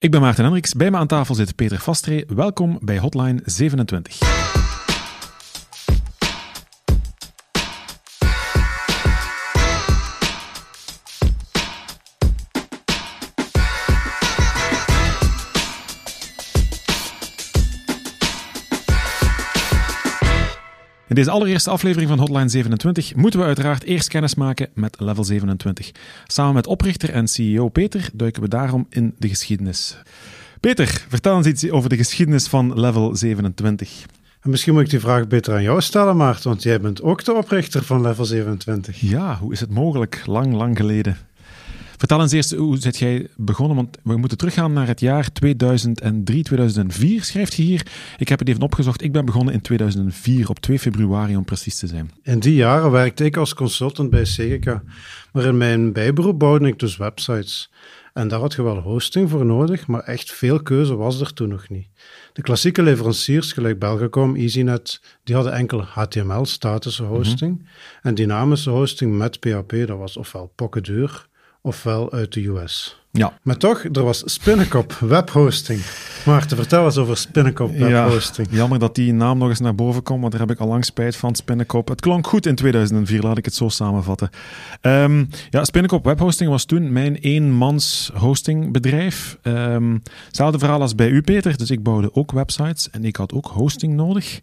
Ik ben Maarten Hendricks. Bij me aan tafel zit Peter Vastree. Welkom bij Hotline 27. Deze allereerste aflevering van Hotline 27 moeten we uiteraard eerst kennis maken met Level 27. Samen met oprichter en CEO Peter duiken we daarom in de geschiedenis. Peter, vertel eens iets over de geschiedenis van Level 27. En misschien moet ik die vraag beter aan jou stellen, Maarten, want jij bent ook de oprichter van Level 27. Ja, hoe is het mogelijk? Lang, lang geleden. Vertel eens eerst, hoe zit jij begonnen? Want we moeten teruggaan naar het jaar 2003, 2004, schrijft je hier. Ik heb het even opgezocht. Ik ben begonnen in 2004, op 2 februari om precies te zijn. In die jaren werkte ik als consultant bij Segeca. Maar in mijn bijberoep bouwde ik dus websites. En daar had je wel hosting voor nodig, maar echt veel keuze was er toen nog niet. De klassieke leveranciers, gelijk Belgacom, EasyNet, die hadden enkel HTML, statische hosting. Mhm. En dynamische hosting met PHP, dat was ofwel pokkenduur ofwel uit de US. Ja. Maar toch, er was Spinnekop webhosting. Maarten, vertel eens over Spinnekop webhosting. Ja, jammer dat die naam nog eens naar boven komt, want daar heb ik al lang spijt van. Spinnekop. Het klonk goed in 2004, laat ik het zo samenvatten. Um, ja, Spinnekop webhosting was toen mijn eenmans hostingbedrijf. Um, hetzelfde verhaal als bij u, Peter. Dus ik bouwde ook websites en ik had ook hosting nodig.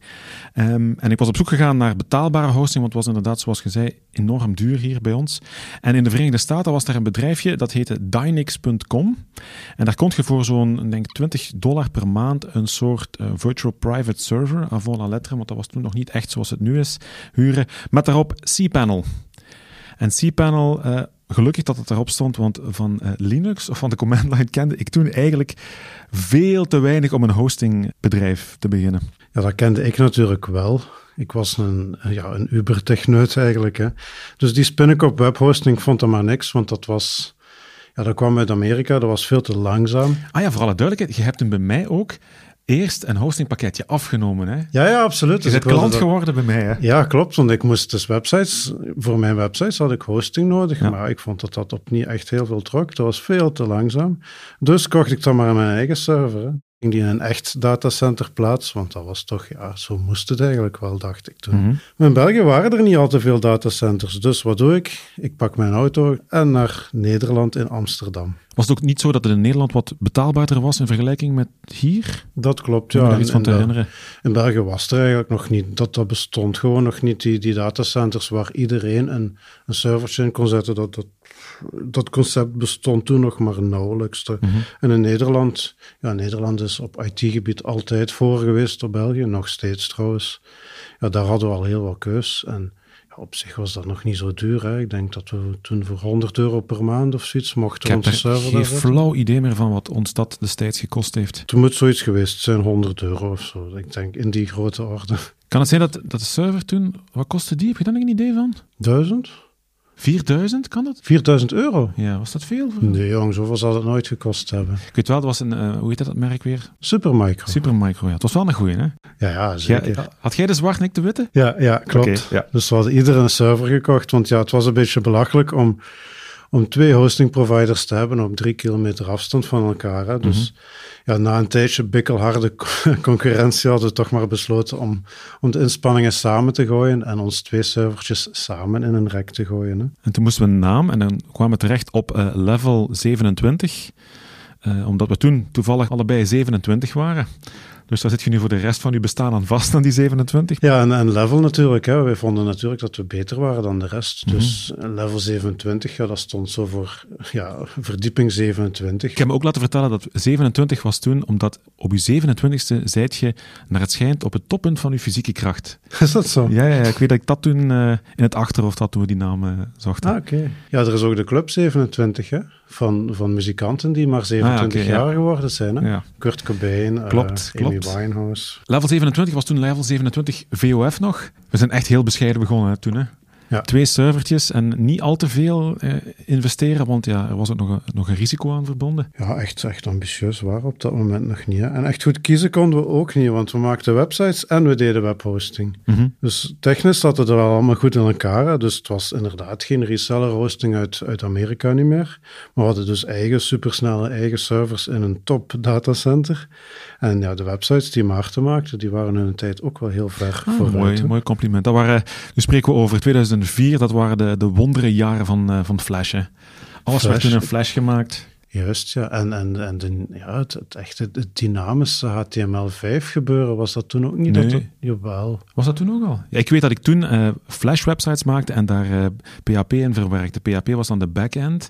Um, en ik was op zoek gegaan naar betaalbare hosting, want het was inderdaad, zoals je zei, enorm duur hier bij ons. En in de Verenigde Staten was er een bedrijfje dat heette Dynix en daar kon je voor zo'n, denk 20 dollar per maand een soort uh, virtual private server, avant la lettre, want dat was toen nog niet echt zoals het nu is, huren, met daarop cPanel. En cPanel, uh, gelukkig dat het erop stond, want van uh, Linux of van de command line kende ik toen eigenlijk veel te weinig om een hostingbedrijf te beginnen. Ja, dat kende ik natuurlijk wel. Ik was een, ja, een Uber-techneut eigenlijk. Hè. Dus die Spinnekop webhosting vond er maar niks, want dat was ja, dat kwam uit Amerika, dat was veel te langzaam. Ah ja, voor alle duidelijkheid, je hebt hem bij mij ook eerst een hostingpakketje afgenomen. Hè? Ja, ja, absoluut. Je dus bent klant geworden bij mij. Hè? Ja, klopt. Want ik moest dus websites, voor mijn websites had ik hosting nodig. Maar ik vond dat dat op niet echt heel veel trok. Dat was veel te langzaam. Dus kocht ik dan maar mijn eigen server. Hè ging die in een echt datacenter plaats, want dat was toch, ja, zo moest het eigenlijk wel, dacht ik toen. Mhm. Maar in België waren er niet al te veel datacenters, dus wat doe ik? Ik pak mijn auto en naar Nederland in Amsterdam. Was het ook niet zo dat het in Nederland wat betaalbaarder was in vergelijking met hier? Dat klopt, ja. Om iets van te herinneren. In België was er eigenlijk nog niet, dat, dat bestond gewoon nog niet, die, die datacenters waar iedereen een, een servertje in kon zetten, dat, dat dat concept bestond toen nog maar nauwelijks. Mhm. En in Nederland, ja, Nederland is op IT-gebied altijd voor geweest op België, nog steeds trouwens. Ja, daar hadden we al heel wat keus. En ja, op zich was dat nog niet zo duur. Hè. Ik denk dat we toen voor 100 euro per maand of zoiets mochten onze server Ik heb geen flauw idee meer van wat ons dat destijds gekost heeft. Toen moet zoiets geweest zijn, 100 euro of zo. Ik denk in die grote orde. Kan het zijn dat, dat de server toen, wat kostte die? Heb je daar een idee van? Duizend? 4000 kan dat? 4000 euro? Ja, was dat veel? Voor? Nee, jong, zoveel zal het nooit gekost hebben. Ik weet wel, het was een, uh, hoe heet dat merk weer? Supermicro. Supermicro, ja. Het was wel een goeie, hè? Ja, ja, zeker. Ja, had jij de zwart en ik de witte? Ja, ja klopt. ja. Dus we hadden iedereen een server gekocht, want ja, het was een beetje belachelijk om om twee hosting providers te hebben op drie kilometer afstand van elkaar. Hè. Dus mhm. ja, na een tijdje bikkelharde concurrentie hadden we toch maar besloten om, om de inspanningen samen te gooien en ons twee servertjes samen in een rek te gooien. Hè. En toen moesten we een naam en dan kwamen we terecht op uh, level 27. Uh, omdat we toen toevallig allebei 27 waren. Dus daar zit je nu voor de rest van je bestaan aan vast aan die 27? Ja, en, en level natuurlijk. Hè. Wij vonden natuurlijk dat we beter waren dan de rest. Mhm. Dus level 27, ja, dat stond zo voor ja, verdieping 27. Ik heb me ook laten vertellen dat 27 was toen, omdat op je 27ste zijt je, naar het schijnt, op het toppunt van je fysieke kracht. Is dat zo? Ja, ja ik weet dat ik dat toen uh, in het achterhoofd had toen we die naam uh, zochten. Ah, oké. Ja, er is ook de Club 27, hè? Van, van muzikanten die maar 27 ah, jaar geworden zijn. Hè? Kurt Cobain, uh, klopt, Amy klopt. Winehouse. Level 27 was toen level 27 VOF nog. We zijn echt heel bescheiden begonnen hè, toen. Hè? Ja. Twee servertjes en niet al te veel eh, investeren, want ja, er was ook nog een, nog een risico aan verbonden. Ja, echt, echt ambitieus waren op dat moment nog niet. Hè. En echt goed kiezen konden we ook niet, want we maakten websites en we deden webhosting. Mhm. Dus technisch zat het er wel allemaal goed in elkaar. Hè. Dus het was inderdaad geen reseller hosting uit, uit Amerika niet meer. Maar we hadden dus eigen supersnelle eigen servers in een top datacenter. En ja, de websites die Maarten maakte, die waren in een tijd ook wel heel ver Ah, vooruit. mooi, hè. mooi compliment. Dat waren, nu spreken we over 2004, dat waren de, de wondere jaren van, eh, van Flash. hè. Alles werd Flash. toen in Flash gemaakt. Juist, ja. En, en, en de, ja, het, het echte het dynamische HTML5 gebeuren, was dat toen ook niet? Nee. Dat jawel. Was dat toen ook al? Ja, ik weet dat ik toen eh, Flash-websites maakte en daar eh, PHP in verwerkte. PHP was dan de backend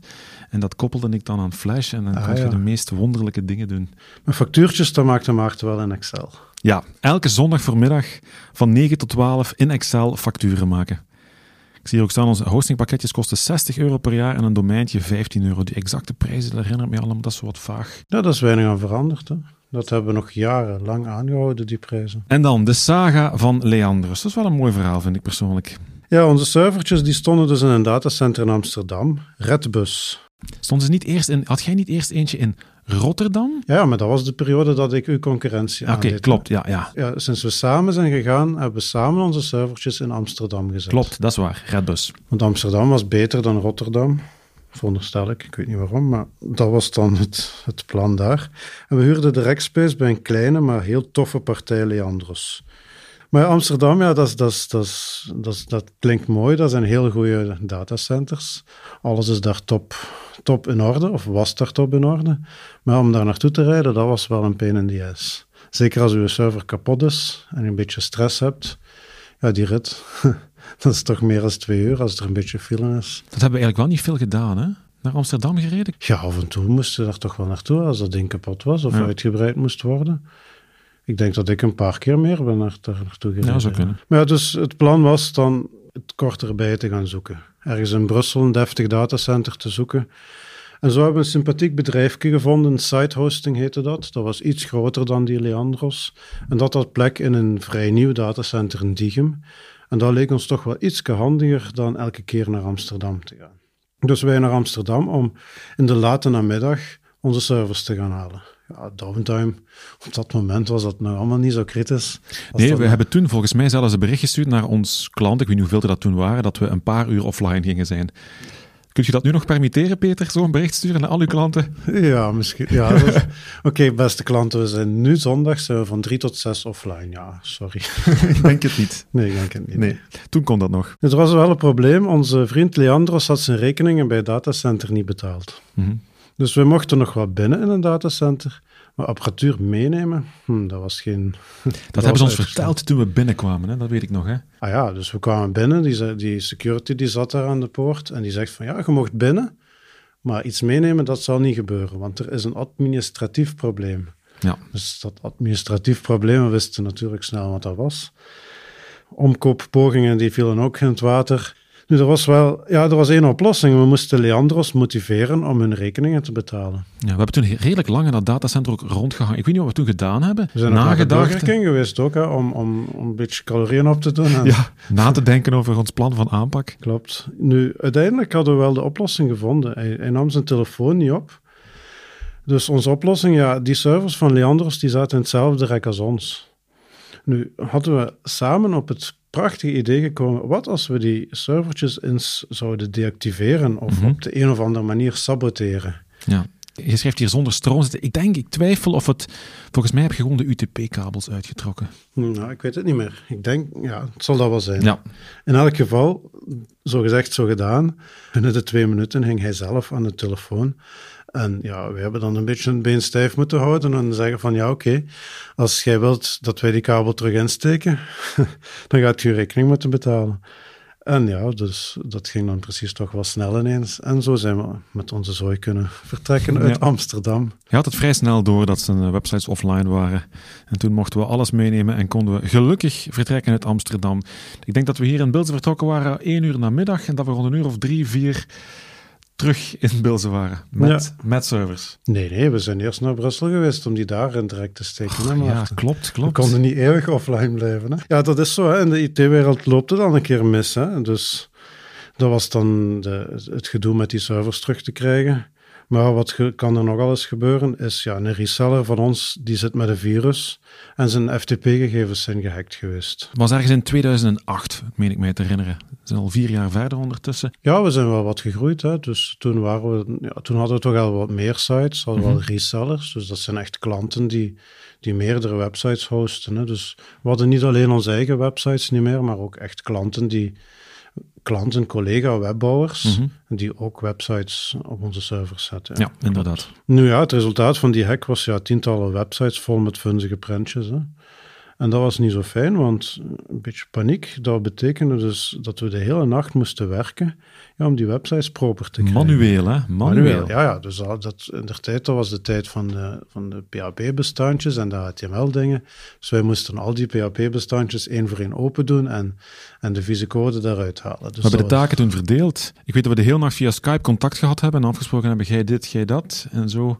en dat koppelde ik dan aan Flash en dan Ah, kon je ja. de meest wonderlijke dingen doen. Maar factuurtjes, dat maakte Maarten wel in Excel. Ja, elke zondag voormiddag van 9 tot 12 in Excel facturen maken. Ik zie ook staan, onze hostingpakketjes kosten 60 euro per jaar en een domeintje 15 euro. Die exacte prijzen, dat herinner ik me allemaal, dat is wat vaag. Ja, dat is weinig aan veranderd. Hè. Dat hebben we nog jarenlang aangehouden, die prijzen. En dan de saga van Leandrus. Dat is wel een mooi verhaal, vind ik persoonlijk. Ja, onze servertjes die stonden dus in een datacenter in Amsterdam, Redbus. Stond ze niet eerst in, had jij niet eerst eentje in Rotterdam? Ja, maar dat was de periode dat ik uw concurrentie Oké, klopt, ja, ja. Ja, sinds we samen zijn gegaan, hebben we samen onze servertjes in Amsterdam gezet. Klopt, dat is waar. Redbus. Want Amsterdam was beter dan Rotterdam, veronderstel ik. Ik weet niet waarom, maar dat was dan het, het plan daar. En we huurden de Rackspace bij een kleine, maar heel toffe partij Leandros. Maar Amsterdam, ja, dat, dat, klinkt mooi. Dat zijn heel goede datacenters. Alles is daar top, top in orde, of was daar top in orde. Maar om daar naartoe te rijden, dat was wel een pain in the ass. Zeker als uw server kapot is en je een beetje stress hebt. Ja, die rit, dat is toch meer dan twee uur als er een beetje file is. Dat hebben we eigenlijk wel niet veel gedaan, hè? Naar Amsterdam gereden. Ja, af en toe moest je daar toch wel naartoe als dat ding kapot was of Ja. uitgebreid moest worden. Ik denk dat ik een paar keer meer ben naar, daar naartoe gereden. Ja, zou kunnen. Maar ja, dus het plan was dan het korter bij te gaan zoeken. Ergens in Brussel een deftig datacenter te zoeken. En zo hebben we een sympathiek bedrijfje gevonden, Site Hosting heette dat. Dat was iets groter dan die Leandros. En dat had plek in een vrij nieuw datacenter in Diegem. En dat leek ons toch wel iets handiger dan elke keer naar Amsterdam te gaan. Dus wij naar Amsterdam om in de late namiddag onze servers te gaan halen. Ja, downtime, op dat moment was dat nou allemaal niet zo kritisch. Nee, we hebben toen volgens mij zelfs een bericht gestuurd naar ons klant. Ik weet niet hoeveel er dat toen waren, dat we een paar uur offline gingen zijn. Kun je dat nu nog permitteren, Peter? Zo'n bericht sturen naar al uw klanten? Ja, misschien. Ja, Oké, beste klanten, we zijn nu zondag zijn we van drie tot zes offline. Ja, sorry. ik denk het niet. Nee, ik denk het niet. Nee, toen kon dat nog. Er was wel een probleem. Onze vriend Leandros had zijn rekeningen bij het datacenter niet betaald. Mhm. Dus we mochten nog wel binnen in een datacenter, maar apparatuur meenemen, hm, dat was geen... Dat, hebben ze ons verteld toen we binnenkwamen, hè? dat weet ik nog. Hè? Ah ja, dus we kwamen binnen, die, die security die zat daar aan de poort en die zegt van ja, je mocht binnen, maar iets meenemen, dat zal niet gebeuren, want er is een administratief probleem. Ja. Dus dat administratief probleem, we wisten natuurlijk snel wat dat was. Omkooppogingen die vielen ook in het water. Nu, er was wel, ja, er was één oplossing. We moesten Leandros motiveren om hun rekeningen te betalen. Ja, we hebben toen redelijk lang in dat datacenter ook rondgehangen. Ik weet niet wat we toen gedaan hebben. We zijn naar Nagedacht. King geweest ook, hè, om, om, om een beetje calorieën op te doen. En- Ja, na te denken over ons plan van aanpak. Klopt. Nu, uiteindelijk hadden we wel de oplossing gevonden. Hij, hij nam zijn telefoon niet op. Dus onze oplossing, ja, die servers van Leandros, die zaten in hetzelfde rek als ons. Nu, hadden we samen op het prachtige idee gekomen, wat als we die servertjes eens zouden deactiveren of Mhm. op de een of andere manier saboteren? Ja. Je schrijft hier zonder stroom zitten. Ik denk, ik twijfel of het... Volgens mij heb je gewoon de UTP-kabels uitgetrokken. Nou, ik weet het niet meer. Ik denk, ja, het zal dat wel zijn. Ja. In elk geval, zo gezegd, zo gedaan. Binnen de twee minuten hing hij zelf aan de telefoon. En ja, we hebben dan een beetje een been stijf moeten houden en zeggen van ja, oké, als jij wilt dat wij die kabel terug insteken, dan gaat je rekening moeten betalen. En ja, dus dat ging dan precies toch wel snel ineens. En zo zijn we met onze zooi kunnen vertrekken uit Ja. Amsterdam. Je had het vrij snel door dat zijn eh, websites offline waren. En toen mochten we alles meenemen en konden we gelukkig vertrekken uit Amsterdam. Ik denk dat we hier in Bilze vertrokken waren één uur namiddag en dat we rond een uur of drie, vier terug in Bilze waren. Met, met servers. Nee, nee, we zijn eerst naar Brussel geweest om die daar in direct te steken. hè, ja, Maarten? klopt, We klopt. konden niet eeuwig offline blijven. Hè? Ja, dat is zo. Hè? In de IT-wereld loopt het dan een keer mis. Hè? Dus Dat was dan de, het gedoe met die servers terug te krijgen. Maar wat kan er nogal eens gebeuren, is ja, een reseller van ons die zit met een virus en zijn FTP-gegevens zijn gehackt geweest. Was ergens in 2008, meen ik mij te herinneren. We zijn al vier jaar verder ondertussen. Ja, we zijn wel wat gegroeid. Hè. Dus toen, waren we, ja, toen hadden we toch al wat meer sites, hadden we mhm. resellers. Dus dat zijn echt klanten die, die meerdere websites hosten. Hè. Dus we hadden niet alleen onze eigen websites niet meer, maar ook echt klanten die klanten, collega webbouwers, mm die ook websites op onze servers zetten. Ja, inderdaad. Nu ja, het resultaat van die hack was ja tientallen websites vol met funzige prentjes. Hè. En dat was niet zo fijn, want een beetje paniek, dat betekende dus dat we de hele nacht moesten werken ja, om die websites proper te krijgen. Manueel, hè? Manueel. ja, ja. Dus dat, in de tijd, dat was de tijd van de, van de PHP-bestandjes en de HTML-dingen. Dus wij moesten al die PHP-bestandjes één voor één open doen en, en de vieze code daaruit halen. Dus we hebben de taken toen verdeeld. Ik weet dat we de hele nacht via Skype contact gehad hebben en afgesproken hebben, jij dit, jij dat, en zo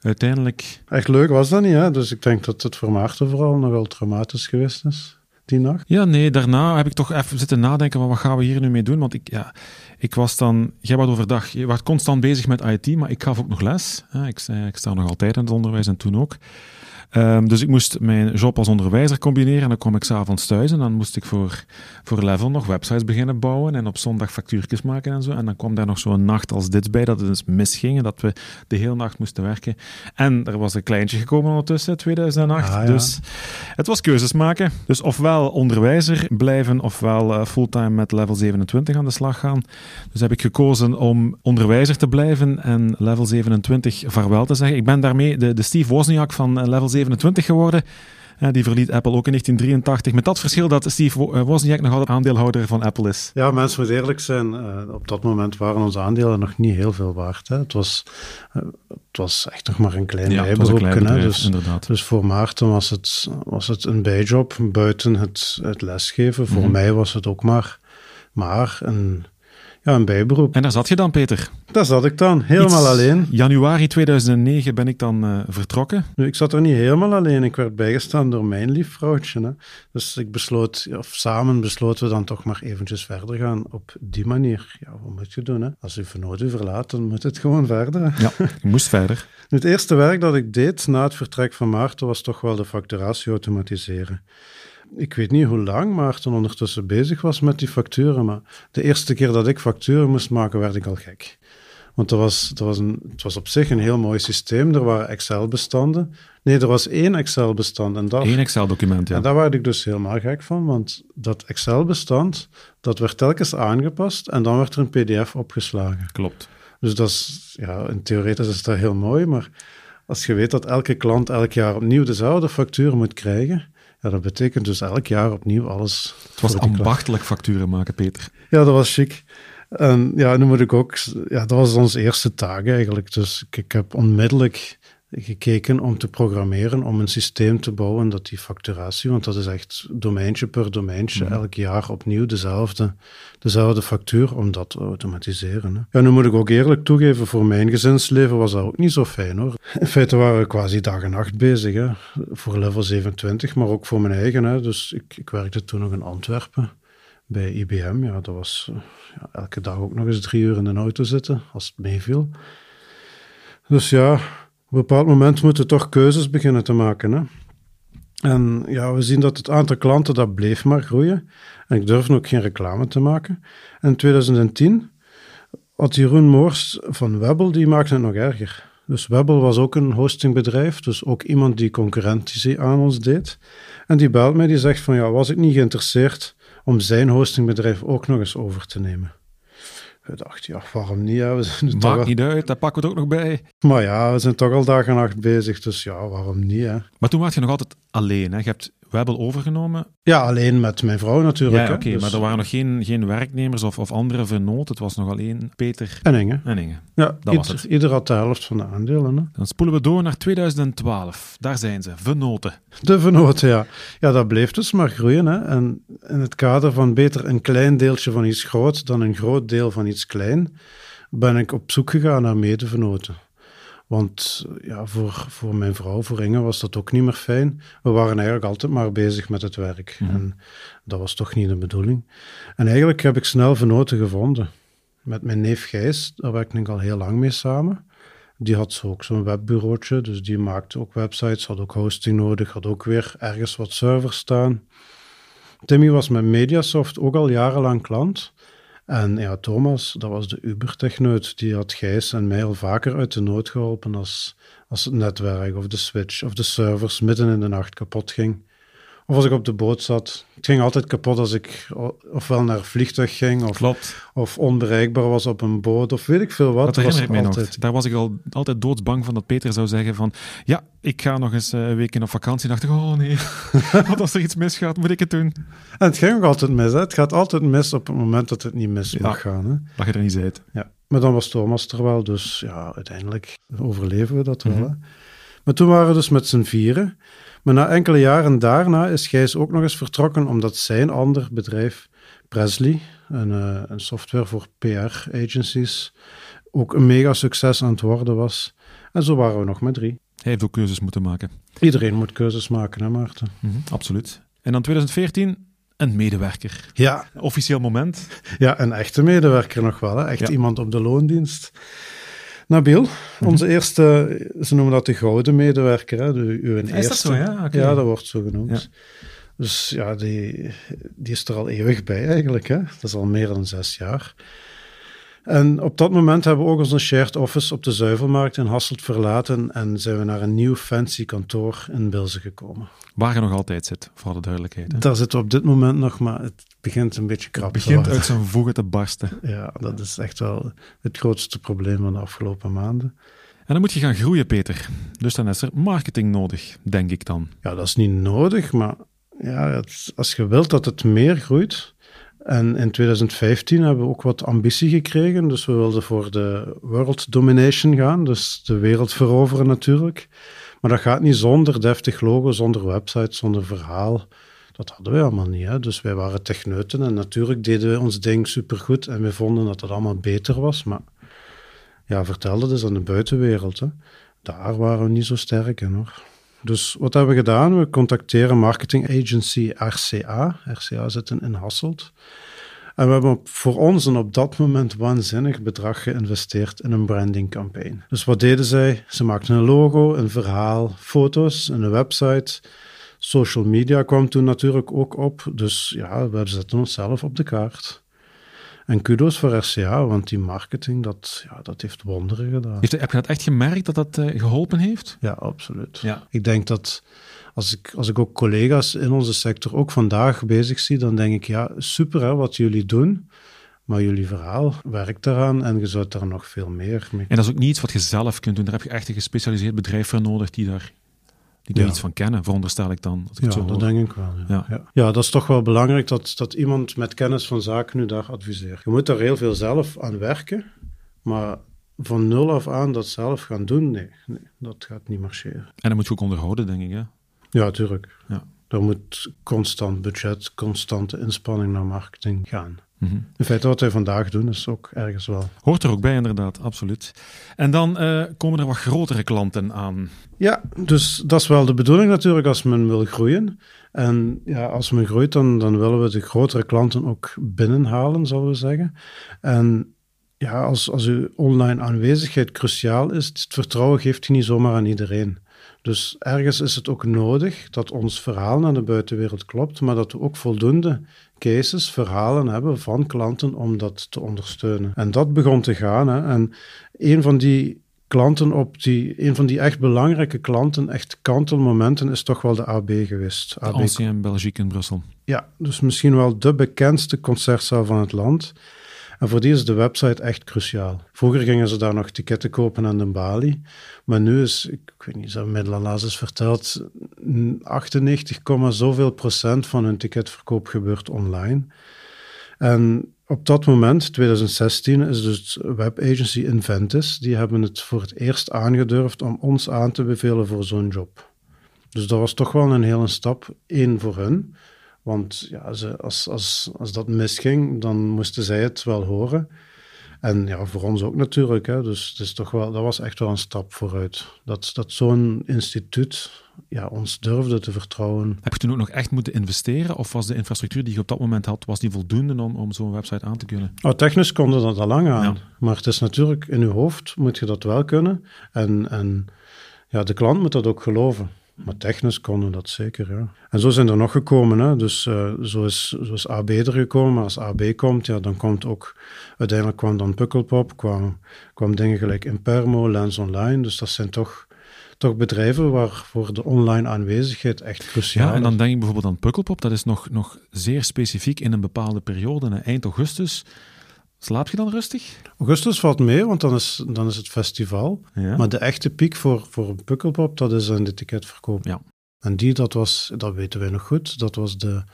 uiteindelijk... Echt leuk was dat niet, hè? Dus ik denk dat het voor Maarten vooral nogal traumatisch geweest is, die nacht. Ja, nee, daarna heb ik toch even zitten nadenken van wat gaan we hier nu mee doen? Want ik, ja, ik was dan... Jij was overdag, je was constant bezig met IT, maar ik gaf ook nog les. Ik, ik sta nog altijd in het onderwijs en toen ook. Um, dus ik moest mijn job als onderwijzer combineren en dan kwam ik s'avonds thuis en dan moest ik voor, voor Level nog websites beginnen bouwen en op zondag factuurtjes maken en zo. En dan kwam daar nog zo'n nacht als dit bij, dat het dus misging en dat we de hele nacht moesten werken. En er was een kleintje gekomen ondertussen, 2008. Ah, dus het was keuzes maken. Dus ofwel onderwijzer blijven, ofwel uh, fulltime met Level 27 aan de slag gaan. Dus heb ik gekozen om onderwijzer te blijven en Level 27 vaarwel te zeggen. Ik ben daarmee de, de Steve Wozniak van Level 27 27 geworden. Uh, die verliet Apple ook in 1983. Met dat verschil dat Steve eh, Wozniak nog altijd aandeelhouder van Apple is. Ja, mensen moeten eerlijk zijn. Uh, op dat moment waren onze aandelen nog niet heel veel waard. Hè. Het, was, het was echt nog maar een klein ja. Dus, inderdaad. dus voor Maarten was het, was het een bijjob buiten het, het lesgeven. Voor mm -hmm. mij was het ook maar, maar een ja, een bijberoep. En daar zat je dan, Peter? Daar zat ik dan, helemaal alleen. Januari 2009 ben ik dan uh, vertrokken. Nu, ik zat er niet helemaal alleen. Ik werd bijgestaan door mijn lief vrouwtje. Hè. Dus ik besloot, of samen besloten we dan toch maar eventjes verder gaan op die manier. Ja, wat moet je doen? Hè? Als je vernoot u verlaat, dan moet het gewoon verder. Ja, je moest verder. Nu, het eerste werk dat ik deed na het vertrek van Maarten was toch wel de facturatie automatiseren ik weet niet hoe lang Maarten ondertussen bezig was met die facturen, maar de eerste keer dat ik facturen moest maken, werd ik al gek. Want dat was, dat was een, het was op zich een heel mooi systeem. Er waren Excel-bestanden. Nee, er was één Excel-bestand. En Eén Excel-document, ja. En daar werd ik dus helemaal gek van, want dat Excel-bestand, dat werd telkens aangepast en dan werd er een pdf opgeslagen. Klopt. Dus dat is, ja, in theoretisch is dat heel mooi, maar als je weet dat elke klant elk jaar opnieuw dezelfde factuur moet krijgen, ja, dat betekent dus elk jaar opnieuw alles. Het was ambachtelijk facturen maken, Peter. Ja, dat was chic. En ja, nu moet ik ook, ja, dat was onze eerste taak eigenlijk. Dus ik, ik heb onmiddellijk gekeken om te programmeren, om een systeem te bouwen dat die facturatie, want dat is echt domeintje per domeintje, mhm. elk jaar opnieuw dezelfde, dezelfde factuur, om dat te automatiseren. Hè. Ja, nu moet ik ook eerlijk toegeven, voor mijn gezinsleven was dat ook niet zo fijn hoor. In feite waren we quasi dag en nacht bezig, hè, voor level 27, maar ook voor mijn eigen. Hè. Dus ik, ik werkte toen nog in Antwerpen bij IBM. Ja, dat was ja, elke dag ook nog eens drie uur in de auto zitten, als het meeviel. Dus ja, een bepaald moment moeten toch keuzes beginnen te maken. Hè? En ja, we zien dat het aantal klanten dat bleef maar groeien. En ik durfde ook geen reclame te maken. En in 2010 had Jeroen Moors van Webbel, die maakte het nog erger. Dus Webbel was ook een hostingbedrijf, dus ook iemand die concurrentie aan ons deed. En die belt mij, die zegt van ja, was ik niet geïnteresseerd om zijn hostingbedrijf ook nog eens over te nemen. Ik dacht, ja, waarom niet? Ja, we Maakt niet uit, daar pakken we het ook nog bij. Maar ja, we zijn toch al dag en nacht bezig, dus ja, waarom niet? Hè? Maar toen was je nog altijd alleen. Hè? Je hebt Webbel overgenomen? Ja, alleen met mijn vrouw natuurlijk. Ja, oké, dus... maar er waren nog geen, geen werknemers of, of andere vernoot. Het was nog alleen Peter en Inge. En Inge. Ja, dat was het. ieder had de helft van de aandelen. Hè? Dan spoelen we door naar 2012. Daar zijn ze, vernoten. De vernoten, ja. Ja, dat bleef dus maar groeien. Hè? En in het kader van beter een klein deeltje van iets groot dan een groot deel van iets klein, ben ik op zoek gegaan naar medevernoten. Want ja, voor, voor mijn vrouw, voor Inge, was dat ook niet meer fijn. We waren eigenlijk altijd maar bezig met het werk. Mhm. En dat was toch niet de bedoeling. En eigenlijk heb ik snel venoten gevonden. Met mijn neef Gijs, daar werkte ik al heel lang mee samen. Die had ook zo'n webbureautje, dus die maakte ook websites, had ook hosting nodig, had ook weer ergens wat servers staan. Timmy was met Mediasoft ook al jarenlang klant. En ja, Thomas, dat was de Uber-techneut, die had Gijs en mij al vaker uit de nood geholpen als, als het netwerk of de switch of de servers midden in de nacht kapot ging. Of als ik op de boot zat. Het ging altijd kapot als ik ofwel naar vliegtuig ging of, Klopt. of onbereikbaar was op een boot of weet ik veel wat. Dat herinner ik mij altijd. nog. Daar was ik al altijd doodsbang van dat Peter zou zeggen van ja, ik ga nog eens eh, een week in op vakantie. dacht ik, oh nee, wat als er iets misgaat, moet ik het doen? En het ging ook altijd mis. Hè? Het gaat altijd mis op het moment dat het niet mis Ja. mag gaan. Hè? Dat je er niet zijt. Ja. Maar dan was Thomas er wel, dus ja, uiteindelijk overleven we dat wel. Mhm. Hè? Maar toen waren we dus met z'n vieren. Maar na enkele jaren daarna is Gijs ook nog eens vertrokken, omdat zijn ander bedrijf, Presley, een, eh, een software voor PR-agencies, ook een mega succes aan het worden was. En zo waren we nog met drie. Hij heeft ook keuzes moeten maken. Iedereen moet keuzes maken, hè Maarten? Mhm, absoluut. En dan 2014, een medewerker. Ja, Officieel moment. ja een echte medewerker nog wel. Hè? Echt Ja. iemand op de loondienst. Nabil, onze eerste, ze noemen dat de gouden medewerker. Hè? De, uw dat eerste. zo, ja? Ja, dat wordt zo genoemd. Ja. Dus ja, die, die is er al eeuwig bij eigenlijk. Hè? Dat is al meer dan zes jaar. En op dat moment hebben we ook onze shared office op de Zuivelmarkt in Hasselt verlaten en zijn we naar een nieuw fancy kantoor in Bilze gekomen. Waar je nog altijd zit, voor alle duidelijkheid. Hè. Daar zitten we op dit moment nog, maar het begint een beetje krap Het te begint worden. uit zijn voegen te barsten. Ja, dat is echt wel het grootste probleem van de afgelopen maanden. En dan moet je gaan groeien, Peter. Dus dan is er marketing nodig, denk ik dan. Ja, dat is niet nodig, maar ja, het- als je wilt dat het meer groeit. En in 2015 hebben we ook wat ambitie gekregen. Dus we wilden voor de world domination gaan, dus de wereld veroveren natuurlijk. Maar dat gaat niet zonder deftig logo, zonder website, zonder verhaal. Dat hadden wij allemaal niet. Hè? Dus wij waren techneuten en natuurlijk deden we ons ding supergoed. En we vonden dat het allemaal beter was. Maar ja, vertel dat eens aan de buitenwereld. Hè? Daar waren we niet zo sterk in hoor. Dus wat hebben we gedaan? We contacteren marketing agency RCA. RCA zit in, Hasselt. En we hebben voor ons een op dat moment waanzinnig bedrag geïnvesteerd in een brandingcampagne. Dus wat deden zij? Ze maakten een logo, een verhaal, foto's, en een website. Social media kwam toen natuurlijk ook op. Dus ja, we zetten onszelf op de kaart. En kudos voor RCA, want die marketing, dat, ja, dat heeft wonderen gedaan. Heeft, heb je dat echt gemerkt dat dat eh, geholpen heeft? Ja, absoluut. Ja. Ik denk dat als ik, als ik ook collega's in onze sector ook vandaag bezig zie, dan denk ik, ja, super hè, wat jullie doen, maar jullie verhaal werkt daaraan en je zou daar nog veel meer mee. En dat is ook niet iets wat je zelf kunt doen. Daar heb je echt een gespecialiseerd bedrijf voor nodig die daar, die daar Ja. iets van kennen, veronderstel ik dan. Ik Ja, zo dat hoor. denk ik wel. Ja. Ja. Ja. Ja. dat is toch wel belangrijk dat, dat iemand met kennis van zaken nu daar adviseert. Je moet daar heel veel zelf aan werken, maar van nul af aan dat zelf gaan doen, nee, nee dat gaat niet marcheren. En dat moet je ook onderhouden, denk ik. Hè? Ja, tuurlijk. Ja. Er moet constant budget, constante inspanning naar marketing gaan. Mhm. In feite wat wij vandaag doen is ook ergens wel. Hoort er ook bij, inderdaad, absoluut. En dan eh, komen er wat grotere klanten aan. Ja, dus dat is wel de bedoeling natuurlijk als men wil groeien. En ja, als men groeit, dan, dan willen we de grotere klanten ook binnenhalen, zullen we zeggen. En ja, als, als uw online aanwezigheid cruciaal is, het vertrouwen geeft je niet zomaar aan iedereen. Dus ergens is het ook nodig dat ons verhaal naar de buitenwereld klopt, maar dat we ook voldoende cases, verhalen hebben van klanten om dat te ondersteunen. En dat begon te gaan. Hè. En een van die klanten op die, een van die echt belangrijke klanten, echt kantelmomenten, is toch wel de AB geweest. De AB Ancien Belgique in Brussel. ja, dus misschien wel de bekendste concertzaal van het land. En voor die is de website echt cruciaal. Vroeger gingen ze daar nog ticketten kopen aan de balie. Maar nu is, ik weet niet, ze hebben mij verteld, 98, zoveel procent van hun ticketverkoop gebeurt online. En op dat moment, 2016, is dus webagency Inventis, die hebben het voor het eerst aangedurfd om ons aan te bevelen voor zo'n job. Dus dat was toch wel een hele stap, één voor hun. Want ja, ze, als, als, als dat misging, dan moesten zij het wel horen. En ja, voor ons ook natuurlijk. Hè. Dus het is toch wel, dat was echt wel een stap vooruit. Dat, dat zo'n instituut ja, ons durfde te vertrouwen. Heb je toen ook nog echt moeten investeren? Of was de infrastructuur die je op dat moment had, was die voldoende om, om zo'n website aan te kunnen? Oh, technisch konden dat al lang aan. Maar het is natuurlijk, in je hoofd moet je dat wel kunnen. En, en ja, de klant moet dat ook geloven. Maar technisch konden dat zeker, ja. En zo zijn er nog gekomen, hè. Dus uh, zo, is, zo is AB er gekomen. Als AB komt, ja, dan komt ook... Uiteindelijk kwam dan Pukkelpop, kwam, kwam dingen gelijk Impermo, Lens Online. Dus dat zijn toch, toch bedrijven waarvoor de online aanwezigheid echt cruciaal is. Ja, en dan denk ik bijvoorbeeld aan Pukkelpop. Dat is nog, nog zeer specifiek in een bepaalde periode. Eind augustus Slaap je dan rustig? Augustus valt mee, want dan is, dan is het festival. Ja. Maar de echte piek voor, voor Pukkelpop, dat is aan de ticketverkoop. Ja. En die, dat was, dat weten wij nog goed, dat was de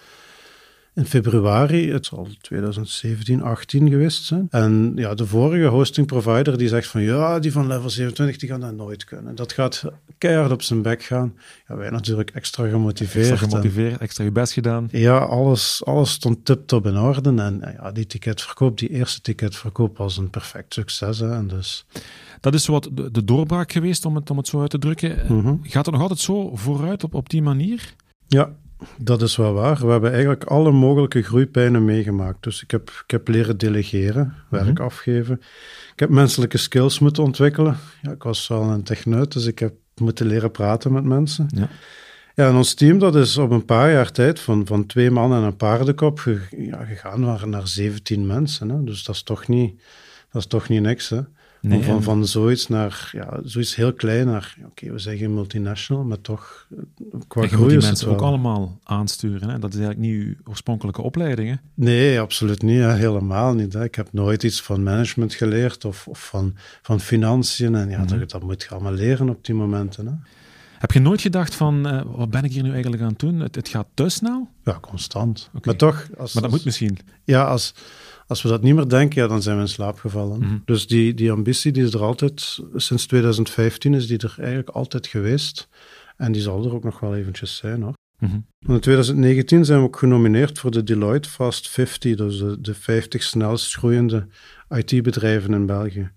in februari, het zal 2017, 18 geweest zijn. En ja, de vorige hosting provider die zegt van ja, die van level 27 die gaan dat nooit kunnen. Dat gaat keihard op zijn bek gaan. Ja, wij natuurlijk extra gemotiveerd. Extra gemotiveerd, extra je best gedaan. Ja, alles, alles stond tip-top in orde. En ja, die ticketverkoop, die eerste ticketverkoop was een perfect succes. Hè. En dus... Dat is wat de, de doorbraak geweest, om het, om het zo uit te drukken. Mhm. Gaat het nog altijd zo vooruit op, op die manier? Ja, dat is wel waar. We hebben eigenlijk alle mogelijke groeipijnen meegemaakt. Dus ik heb, ik heb leren delegeren, werk Mhm. afgeven. Ik heb menselijke skills moeten ontwikkelen. Ja, ik was wel een techneut, dus ik heb moeten leren praten met mensen. Ja. Ja, en ons team dat is op een paar jaar tijd van, van twee man en een paardenkop ge- ja, gegaan naar, naar 17 mensen. Hè. Dus dat is toch niet, dat is toch niet niks. Hè. Nee, Om van, en- van zoiets naar ja, zoiets heel klein naar, oké, we zeggen multinational, maar toch eh, qua En groei die is mensen ook allemaal aansturen. Hè? Dat is eigenlijk niet uw oorspronkelijke opleiding. Hè? Nee, absoluut niet. hè. Helemaal niet. Hè. Ik heb nooit iets van management geleerd of, of van, van financiën. En ja, Mhm. dat, dat moet je allemaal leren op die momenten. Hè. Heb je nooit gedacht van, eh, wat ben ik hier nu eigenlijk aan het doen? Het, het gaat te snel? Ja, constant. Maar toch, als, Maar dat als- moet misschien. ja, als, als we dat niet meer denken, ja, dan zijn we in slaap gevallen. Mhm. Dus die, die ambitie die is er altijd, sinds 2015 is die er eigenlijk altijd geweest. En die zal er ook nog wel eventjes zijn hoor. Mhm. In 2019 zijn we ook genomineerd voor de Deloitte Fast 50, dus de, de 50 snelst groeiende IT-bedrijven in België.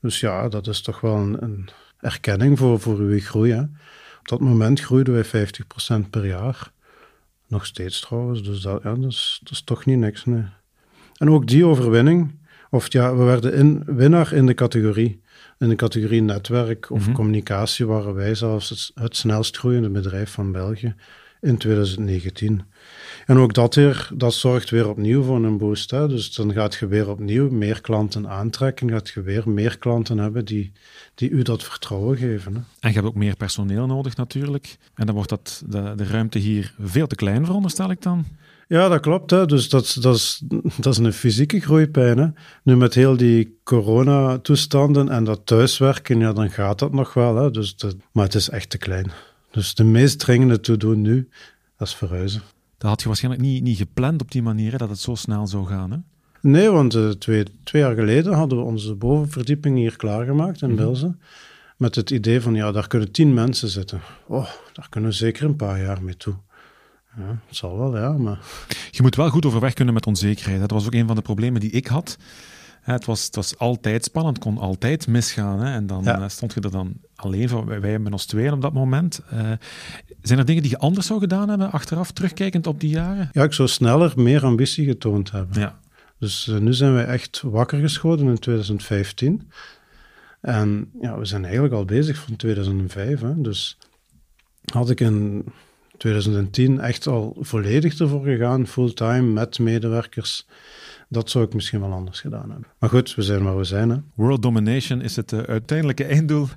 Dus ja, dat is toch wel een, een erkenning voor, voor uw groei. Hè. Op dat moment groeiden wij 50% per jaar. Nog steeds trouwens, dus dat, ja, dat, is, dat is toch niet niks. Nee. En ook die overwinning, of ja, we werden in, winnaar in de categorie. In de categorie netwerk of Mhm. communicatie waren wij zelfs het, het snelst groeiende bedrijf van België in 2019. En ook dat weer, dat zorgt weer opnieuw voor een boost. Hè? Dus dan gaat je weer opnieuw meer klanten aantrekken, gaat je weer meer klanten hebben die, die u dat vertrouwen geven. Hè? En je hebt ook meer personeel nodig natuurlijk. En dan wordt dat, de, de ruimte hier veel te klein, veronderstel ik dan. Ja, dat klopt. Hè. Dus dat, is- dat, is, dat is een fysieke groeipijn. Hè. Nu met heel die coronatoestanden en dat thuiswerken, ja, dan gaat dat nog wel. Hè. Dus dat, maar het is echt te klein. Dus de meest dringende to-do nu, dat is verhuizen. Dat had je waarschijnlijk niet, niet gepland op die manier, hè, dat het zo snel zou gaan. Hè? Nee, want eh, twee, twee jaar geleden hadden we onze bovenverdieping hier klaargemaakt in Mhm. Bilzen. Met het idee van, ja, daar kunnen tien mensen zitten. Oh, daar kunnen we zeker een paar jaar mee toe. Ja, het zal wel, ja, maar... Je moet wel goed overweg kunnen met onzekerheid. Dat was ook een van de problemen die ik had. Het was, het was altijd spannend, het kon altijd misgaan. Hè? En dan Ja. eh, stond je er dan alleen voor. Wij, wij met ons tweeën op dat moment. Eh, zijn er dingen die je anders zou gedaan hebben, achteraf, terugkijkend op die jaren? Ja, ik zou sneller meer ambitie getoond hebben. Ja. Dus eh, nu zijn wij echt wakker geschoten in 2015. En ja, we zijn eigenlijk al bezig van 2005. Hè. Dus had ik in 2010 echt al volledig ervoor gegaan, fulltime, met medewerkers, dat zou ik misschien wel anders gedaan hebben. Maar goed, we zijn waar we zijn. Hè. World domination is het eh, uiteindelijke einddoel.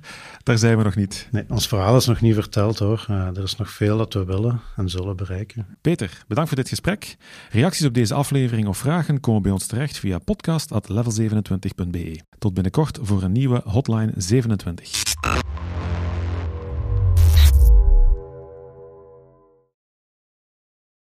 Daar zijn we nog niet. Nee, ons verhaal is nog niet verteld hoor. Eh, er is nog veel dat we willen en zullen bereiken. Peter, bedankt voor dit gesprek. Reacties op deze aflevering of vragen komen bij ons terecht via podcast.level27.be. Tot binnenkort voor een nieuwe Hotline 27.